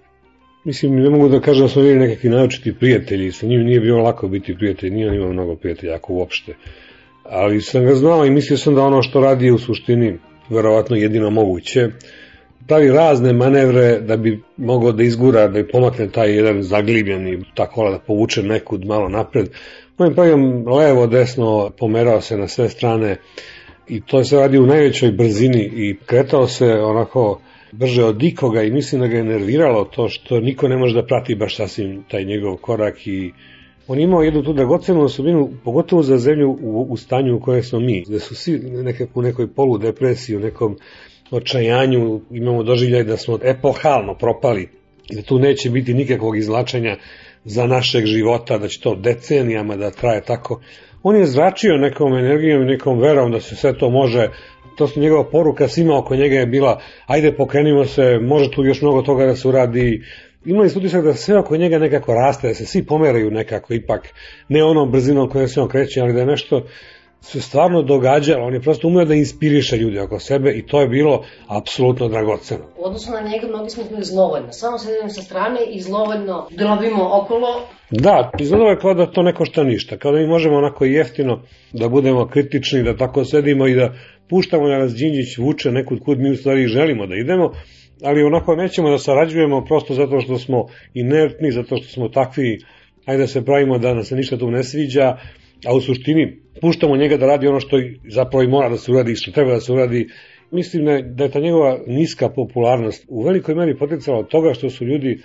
Mislim, ne mogu da kažem da smo bili nekakvi naočiti prijatelji, sa njim nije bilo lako biti prijatelj, nije on imao mnogo prijatelja, ako uopšte. Ali sam ga znao i mislio sam da ono što radi je u suštini verovatno jedino moguće. Pravi razne manevre da bi mogao da izgura, da pomakne taj jedan zaglibljeni, tako da povuče nekud malo napred. Je pravio levo, desno, pomerao se na sve strane, i to se radi u najvećoj brzini i kretao se onako brže od ikoga i mislim da ga je nerviralo to što niko ne može da prati baš sasvim taj njegov korak i on imao jednu tu dragocenu osobinu, pogotovo za zemlju u, u stanju u kojoj smo mi, da su svi nekako u nekoj polu depresiji, u nekom očajanju, imamo doživljaj da smo epohalno propali da tu neće biti nikakvog izlačenja za našeg života, da će to decenijama da traje tako. On je zračio nekom energijom i nekom verom da se sve to može, to su njegova poruka svima oko njega je bila, ajde pokrenimo se, može tu još mnogo toga da se uradi, imali su utisak da sve oko njega nekako raste, da se svi pomeraju nekako ipak, ne onom brzinom kojom se on kreće, ali da je nešto se stvarno događalo, on je prosto umeo da inspiriše ljudi oko sebe i to je bilo apsolutno dragoceno. U odnosu na njega mnogi smo bili zlovoljno, samo sedimo sa strane i zlovoljno drobimo okolo. Da, izgledalo je kao da to neko šta ništa, kao da mi možemo onako jeftino da budemo kritični, da tako sedimo i da puštamo da nas Đinđić vuče nekud kud mi u stvari želimo da idemo, ali onako nećemo da sarađujemo prosto zato što smo inertni, zato što smo takvi, ajde da se pravimo da nam se ništa tu ne sviđa, a u suštini puštamo njega da radi ono što zapravo i mora da se uradi i što treba da se uradi. Mislim da je ta njegova niska popularnost u velikoj meri potencijala od toga što su ljudi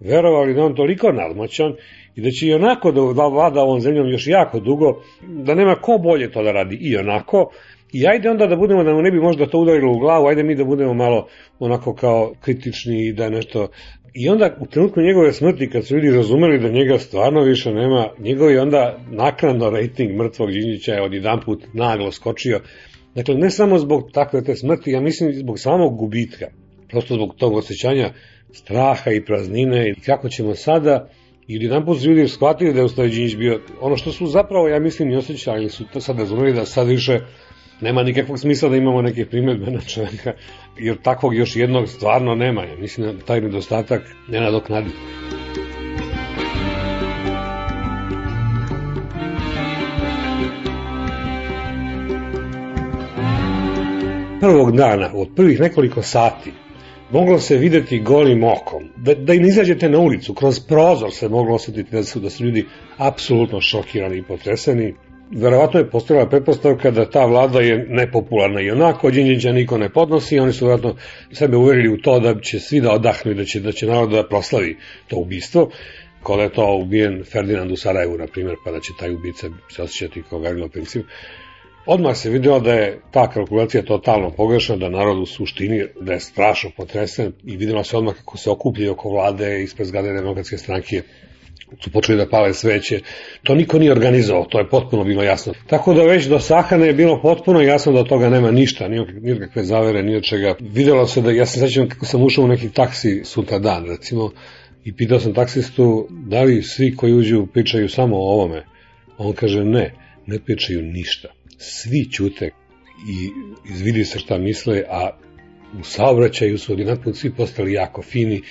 verovali da on toliko nadmoćan i da će i onako da vlada ovom zemljom još jako dugo, da nema ko bolje to da radi i onako, I ajde onda da budemo, da mu ne bi možda to udarilo u glavu, ajde mi da budemo malo onako kao kritični i da nešto I onda u trenutku njegove smrti, kad su ljudi razumeli da njega stvarno više nema, njegov je onda naknadno rating mrtvog Đinđića je od jedan put naglo skočio. Dakle, ne samo zbog takve te smrti, ja mislim zbog samog gubitka. Prosto zbog tog osjećanja straha i praznine i kako ćemo sada i jedan put su ljudi shvatili da je Ustav Đinđić bio ono što su zapravo, ja mislim, i osjećali su sad razumeli da sad više nema nikakvog smisla da imamo neke primetbe na čoveka, jer takvog još jednog stvarno nema. Ja mislim da taj nedostatak ne nadoknadi. Prvog dana, od prvih nekoliko sati, moglo se videti golim okom, da, da im izađete na ulicu, kroz prozor se moglo osetiti da su, da su ljudi apsolutno šokirani i potreseni, verovatno je postavila pretpostavka da ta vlada je nepopularna. I onako, Đinđića niko ne podnosi, oni su verovatno sebe uverili u to da će svi da odahnu i da će, da će narod da proslavi to ubistvo, kada je to ubijen Ferdinand u Sarajevu, na primjer, pa da će taj ubica se osjećati kao Gavrilo Princip. Odmah se videlo da je ta kalkulacija totalno pogrešna, da narod u suštini da je strašno potresen i videlo se odmah kako se okupljaju oko vlade ispred zgrade demokratske stranke su počeli da pale sveće. To niko nije organizovao, to je potpuno bilo jasno. Tako da već do Sahane je bilo potpuno jasno da od toga nema ništa, nikakve zavere, ni od čega. Videlo se da, ja se sećam kako sam ušao u neki taksi sutra dan, recimo, i pitao sam taksistu da li svi koji uđu pričaju samo o ovome. On kaže ne, ne pričaju ništa. Svi ćute i izvidi se šta misle, a u saobraćaju su odinatno svi postali jako fini,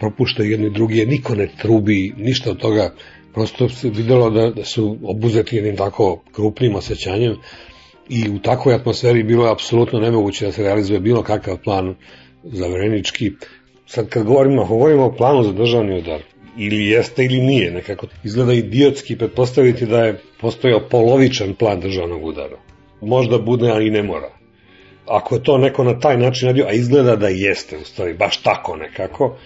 propuštaju jedni drugi, niko ne trubi, ništa od toga, prosto se videlo da, da su obuzeti jednim tako krupnim osjećanjem i u takvoj atmosferi bilo je apsolutno nemoguće da se realizuje bilo kakav plan zaverenički. Sad kad govorimo, govorimo o planu za državni udar, ili jeste ili nije, nekako izgleda idiotski pretpostaviti da je postojao polovičan plan državnog udara. Možda bude, ali ne mora. Ako je to neko na taj način radio, a izgleda da jeste, u stvari, baš tako nekako,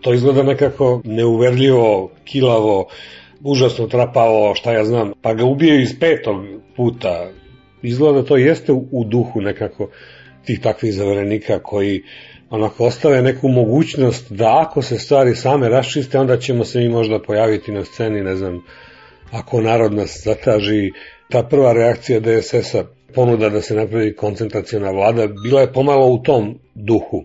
to izgleda nekako neuverljivo, kilavo, užasno trapavo, šta ja znam, pa ga ubijaju iz petog puta. Izgleda da to jeste u duhu nekako tih takvih zaverenika koji onako ostave neku mogućnost da ako se stvari same raščiste, onda ćemo se mi možda pojaviti na sceni, ne znam, ako narod nas zataži, ta prva reakcija DSS-a ponuda da se napravi koncentracijona vlada, bila je pomalo u tom duhu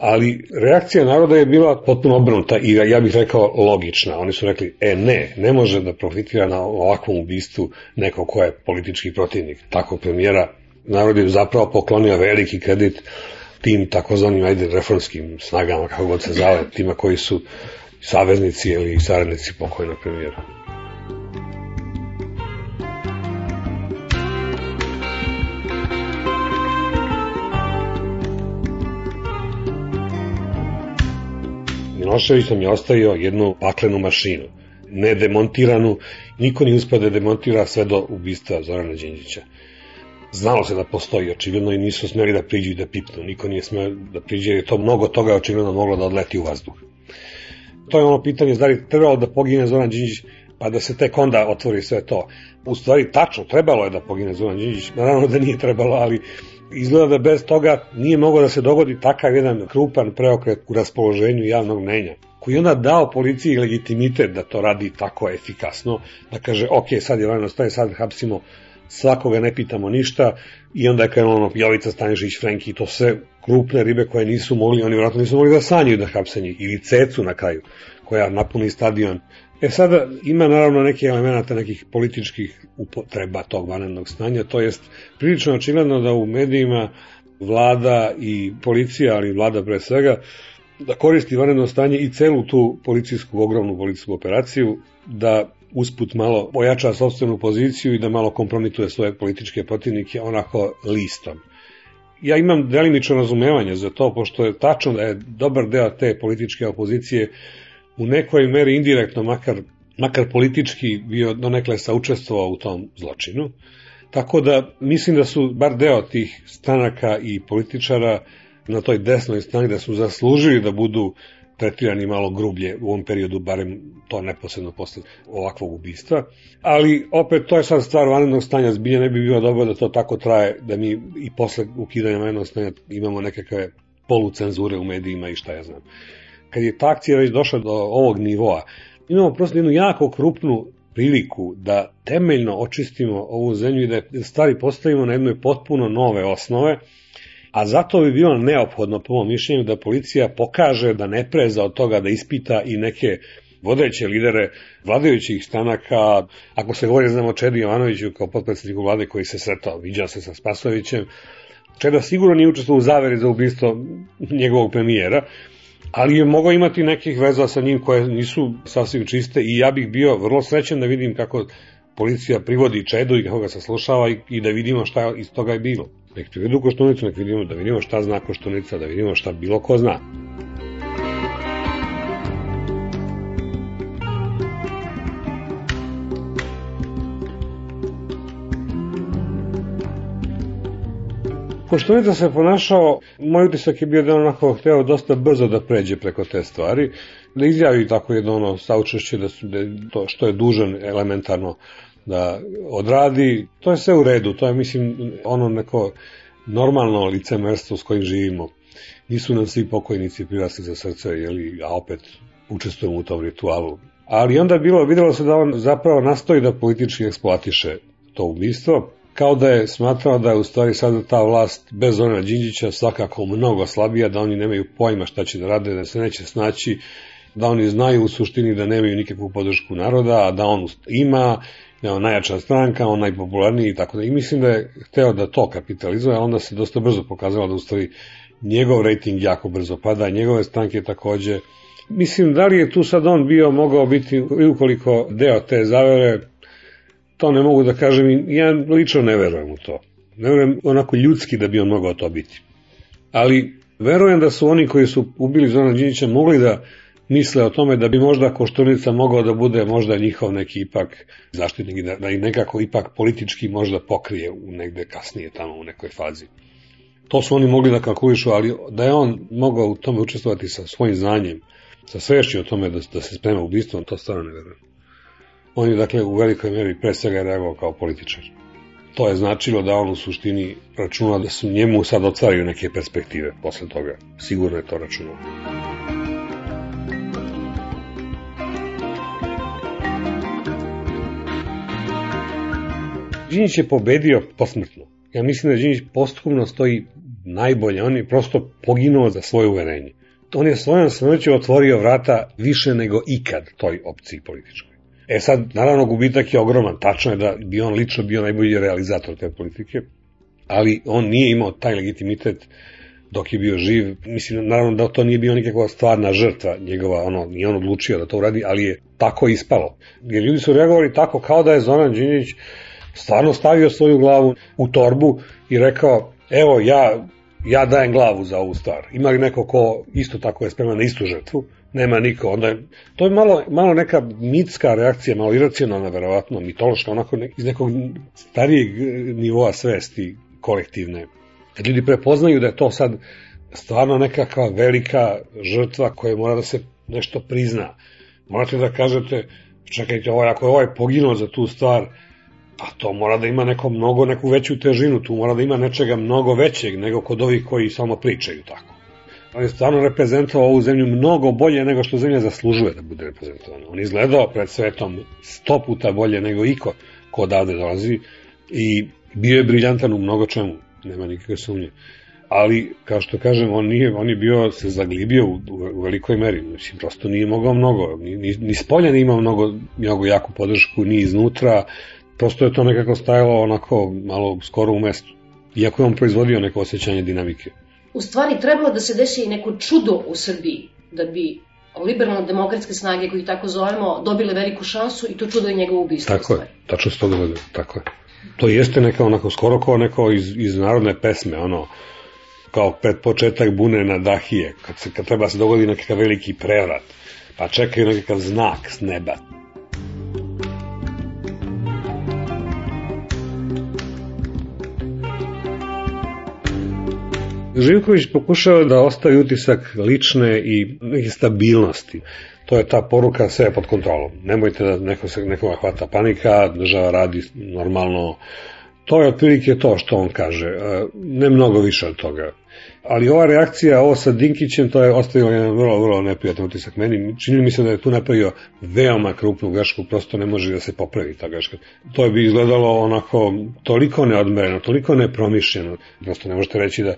ali reakcija naroda je bila potpuno obrnuta i ja bih rekao logična. Oni su rekli, e ne, ne može da profitira na ovakvom ubistvu neko ko je politički protivnik takvog premijera. Narod je zapravo poklonio veliki kredit tim takozvanim ajde reformskim snagama, kako god se zove, tima koji su saveznici ili saradnici pokojnog premijera. Milošević nam je ostavio jednu paklenu mašinu, nedemontiranu, niko nije uspio da demontira sve do ubistva Zorana Đinđića. Znalo se da postoji očigledno i nisu smeli da priđu i da pipnu. Niko nije smeo da priđe jer je to mnogo toga očigledno moglo da odleti u vazduh. To je ono pitanje, da li trebalo da pogine Zoran Đinđić pa da se tek onda otvori sve to. U stvari, tačno, trebalo je da pogine Zoran Đinđić, naravno da nije trebalo, ali izgleda da bez toga nije moglo da se dogodi takav jedan krupan preokret u raspoloženju javnog mnenja koji onda dao policiji legitimitet da to radi tako efikasno, da kaže, ok, sad je vajno staje, sad hapsimo svakoga ne pitamo ništa i onda je krenulo ono Jovica Stanišić, Frenki, to sve krupne ribe koje nisu mogli, oni vratno nisu mogli da sanjaju da hapse njih, ili Cecu na kraju, koja napuni stadion E sada ima naravno neki elemenata nekih političkih upotreba tog vanrednog stanja, to jest prilično očigledno da u medijima vlada i policija, ali vlada pre svega, da koristi vanredno stanje i celu tu policijsku, ogromnu policijsku operaciju, da usput malo ojača sobstvenu poziciju i da malo kompromituje svoje političke protivnike onako listom. Ja imam delimično razumevanje za to, pošto je tačno da je dobar deo te političke opozicije u nekoj meri indirektno, makar, makar politički bio donekle saučestvovao u tom zločinu. Tako da mislim da su bar deo tih stranaka i političara na toj desnoj strani da su zaslužili da budu tretirani malo grublje u ovom periodu, barem to neposredno posle ovakvog ubistva. Ali opet to je sad stvar vanrednog stanja, zbilje ne bi bilo dobro da to tako traje, da mi i posle ukidanja vanrednog stanja imamo nekakve polucenzure u medijima i šta ja znam kad je ta akcija već došla do ovog nivoa, imamo prosto jednu jako krupnu priliku da temeljno očistimo ovu zemlju i da stvari postavimo na jednoj potpuno nove osnove, a zato bi bilo neophodno, po mojom mišljenju, da policija pokaže da ne preza od toga da ispita i neke vodeće lidere vladajućih stanaka, ako se govori, znamo, Čedi Jovanoviću kao potpredsjedniku vlade koji se sretao, viđao se sa Spasovićem, Čeda sigurno nije učestvovao u zaveri za ubistvo njegovog premijera, ali je mogao imati nekih veza sa njim koje nisu sasvim čiste i ja bih bio vrlo srećan da vidim kako policija privodi Čedu i kako ga saslušava i, i da vidimo šta iz toga je bilo. Nek privedu Koštunicu, nek vidimo, da vidimo šta zna Koštunica, da vidimo šta bilo ko zna. Koštunica se ponašao, moj utisak je bio da on onako hteo dosta brzo da pređe preko te stvari, da izjavi tako jedno ono saučešće da, su, da to što je dužan elementarno da odradi, to je sve u redu, to je mislim ono neko normalno licemerstvo s kojim živimo. Nisu nam svi pokojnici prirasli za srce, jeli, a opet učestvujemo u tom ritualu. Ali onda bilo, videlo se da on zapravo nastoji da politički eksploatiše to ubistvo, kao da je smatrao da je u stvari sada ta vlast bez Zorana Đinđića svakako mnogo slabija, da oni nemaju pojma šta će da rade, da se neće snaći, da oni znaju u suštini da nemaju nikakvu podršku naroda, a da on ima, da on najjača stranka, on najpopularniji i tako da. I mislim da je hteo da to kapitalizuje, a onda se dosta brzo pokazalo da u stvari njegov rejting jako brzo pada, njegove stranke takođe. Mislim, da li je tu sad on bio, mogao biti, ukoliko deo te zavere, to ne mogu da kažem, ja lično ne verujem u to. Ne verujem onako ljudski da bi on mogao to biti. Ali verujem da su oni koji su ubili Zorana Đinjića mogli da misle o tome da bi možda Koštunica mogao da bude možda njihov neki ipak zaštitnik, da, da ih nekako ipak politički možda pokrije u negde kasnije tamo u nekoj fazi. To su oni mogli da kalkulišu, ali da je on mogao u tome učestvovati sa svojim znanjem, sa svešću o tome da, da se sprema ubistvom, to stvarno ne verujem. On je dakle u velikoj meri pre svega reagovao kao političar. To je značilo da on u suštini računa da su njemu sad otvaraju neke perspektive posle toga. Sigurno je to računao. Đinjić je pobedio posmrtno. Ja mislim da Đinjić posthumno stoji najbolje. On je prosto poginuo za svoje uverenje. On je svojom smrću otvorio vrata više nego ikad toj opciji političkoj. E sad, naravno, gubitak je ogroman. Tačno je da bi on lično bio najbolji realizator te politike, ali on nije imao taj legitimitet dok je bio živ. Mislim, naravno da to nije bio nikakva stvarna žrtva njegova, ono, nije on odlučio da to uradi, ali je tako ispalo. Jer ljudi su reagovali tako kao da je Zoran Đinjić stvarno stavio svoju glavu u torbu i rekao, evo ja, ja dajem glavu za ovu stvar. Ima li neko ko isto tako je spreman na istu žrtvu? Nema niko. Onda je, to je malo, malo neka mitska reakcija, malo iracionalna, verovatno, mitološka, onako ne, iz nekog starijeg nivoa svesti kolektivne. Kad ljudi prepoznaju da je to sad stvarno nekakva velika žrtva koja mora da se nešto prizna. Morate da kažete, čekajte, ovaj, ako je ovaj poginuo za tu stvar, A to mora da ima neko mnogo, neku veću težinu, tu mora da ima nečega mnogo većeg nego kod ovih koji samo pričaju tako. On je stvarno reprezentovao ovu zemlju mnogo bolje nego što zemlja zaslužuje da bude reprezentovana. On izgledao pred svetom sto puta bolje nego iko ko odavde dolazi i bio je briljantan u mnogo čemu, nema nikakve sumnje. Ali, kao što kažem, on, nije, on je bio, se zaglibio u, u velikoj meri, mislim, prosto nije mogao mnogo, ni, ni, ni s polja nije imao mnogo, mnogo jaku podršku, ni iznutra, prosto je to nekako stajalo onako malo skoro u mestu. Iako je on proizvodio neko osjećanje dinamike. U stvari trebalo da se desi i neko čudo u Srbiji da bi liberalno-demokratske snage, koji tako zovemo, dobile veliku šansu i to čudo je njegovo ubistvo. Tako je, tačno se to dogodilo, tako je. To jeste neka onako skoro kao neko iz, iz narodne pesme, ono, kao pred početak bune na dahije, kad, se, kad treba se dogodi nekakav veliki prevrat, pa čekaju nekakav znak s neba. Živković pokušava da ostavi utisak lične i neke stabilnosti. To je ta poruka sve pod kontrolom. Nemojte da neko se, nekoga hvata panika, država radi normalno. To je otprilike to što on kaže. E, ne mnogo više od toga. Ali ova reakcija, ovo sa Dinkićem, to je ostavilo jedan vrlo, vrlo neprijatan utisak meni. Čini mi se da je tu napravio veoma krupnu grešku, prosto ne može da se popravi ta greška. To bi izgledalo onako toliko neodmereno, toliko nepromišljeno. Prosto ne možete reći da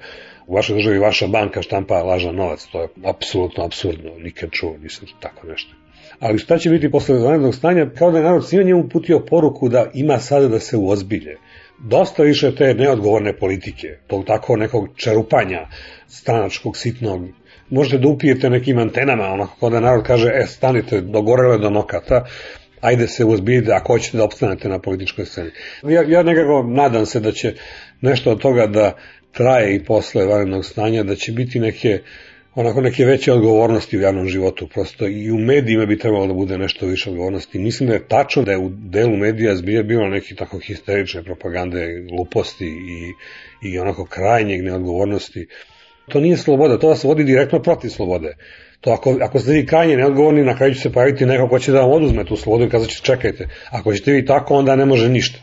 u vašoj državi vaša banka štampa lažan novac, to je apsolutno absurdno, nikad čuo nisam tako nešto. Ali šta će biti posle vanrednog stanja, kao da je narod svima njemu putio poruku da ima sada da se uozbilje. Dosta više te neodgovorne politike, tog tako nekog čerupanja stranačkog, sitnog, možete da upijete nekim antenama, onako kao da narod kaže, e, stanite, dogorele do nokata, ajde se uzbiljite ako hoćete da opstanete na političkoj sceni. Ja, ja nekako nadam se da će nešto od toga da traje i posle vanrednog stanja, da će biti neke onako neke veće odgovornosti u javnom životu, prosto i u medijima bi trebalo da bude nešto više odgovornosti. Mislim da je tačno da je u delu medija zbilja bilo neki tako histerične propagande, gluposti i, i onako krajnjeg neodgovornosti. To nije sloboda, to vas vodi direktno protiv slobode. To ako, ako ste vi krajnje neodgovorni, na kraju će se pojaviti neko ko će da vam oduzme tu slobodu i kazat će čekajte. Ako ćete vi tako, onda ne može ništa.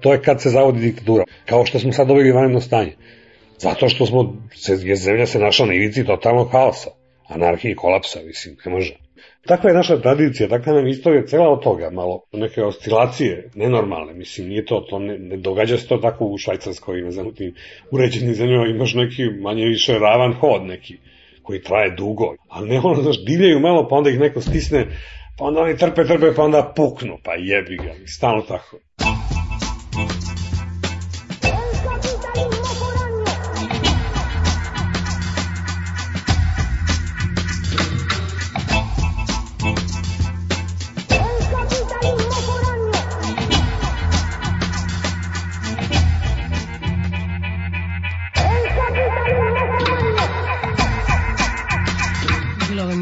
To je kad se zavodi diktatura. Kao što smo sad dobili vanredno stanje. Zato što smo, se, je zemlja se našla na ivici totalnog haosa, anarhije i kolapsa, mislim, ne može. Takva je naša tradicija, takva nam istorija cela od toga, malo neke oscilacije, nenormalne, mislim, nije to, to ne, ne događa se to tako u Švajcarskoj ne znam, u tim uređenim zemljama imaš neki manje više ravan hod neki, koji traje dugo, ali ne ono, znaš, divljaju malo, pa onda ih neko stisne, pa onda oni trpe, trpe, pa onda puknu, pa jebi ga, stalno tako.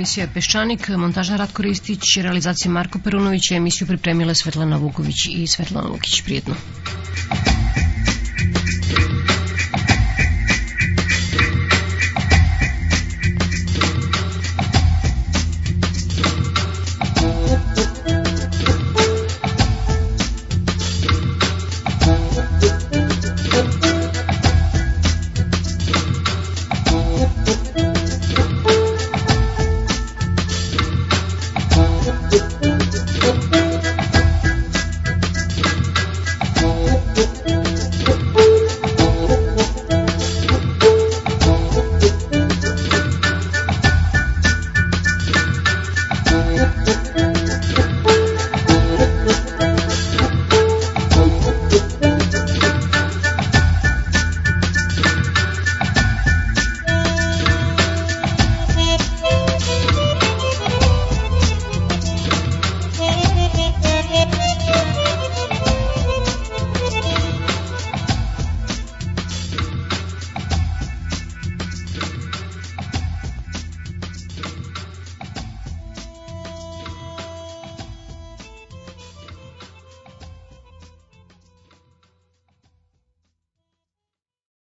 Emisija Peščanik, montažna Ratko Ristić, realizacija Marko Perunović, emisiju pripremile Svetlana Vuković i Svetlana Lukić. Prijetno.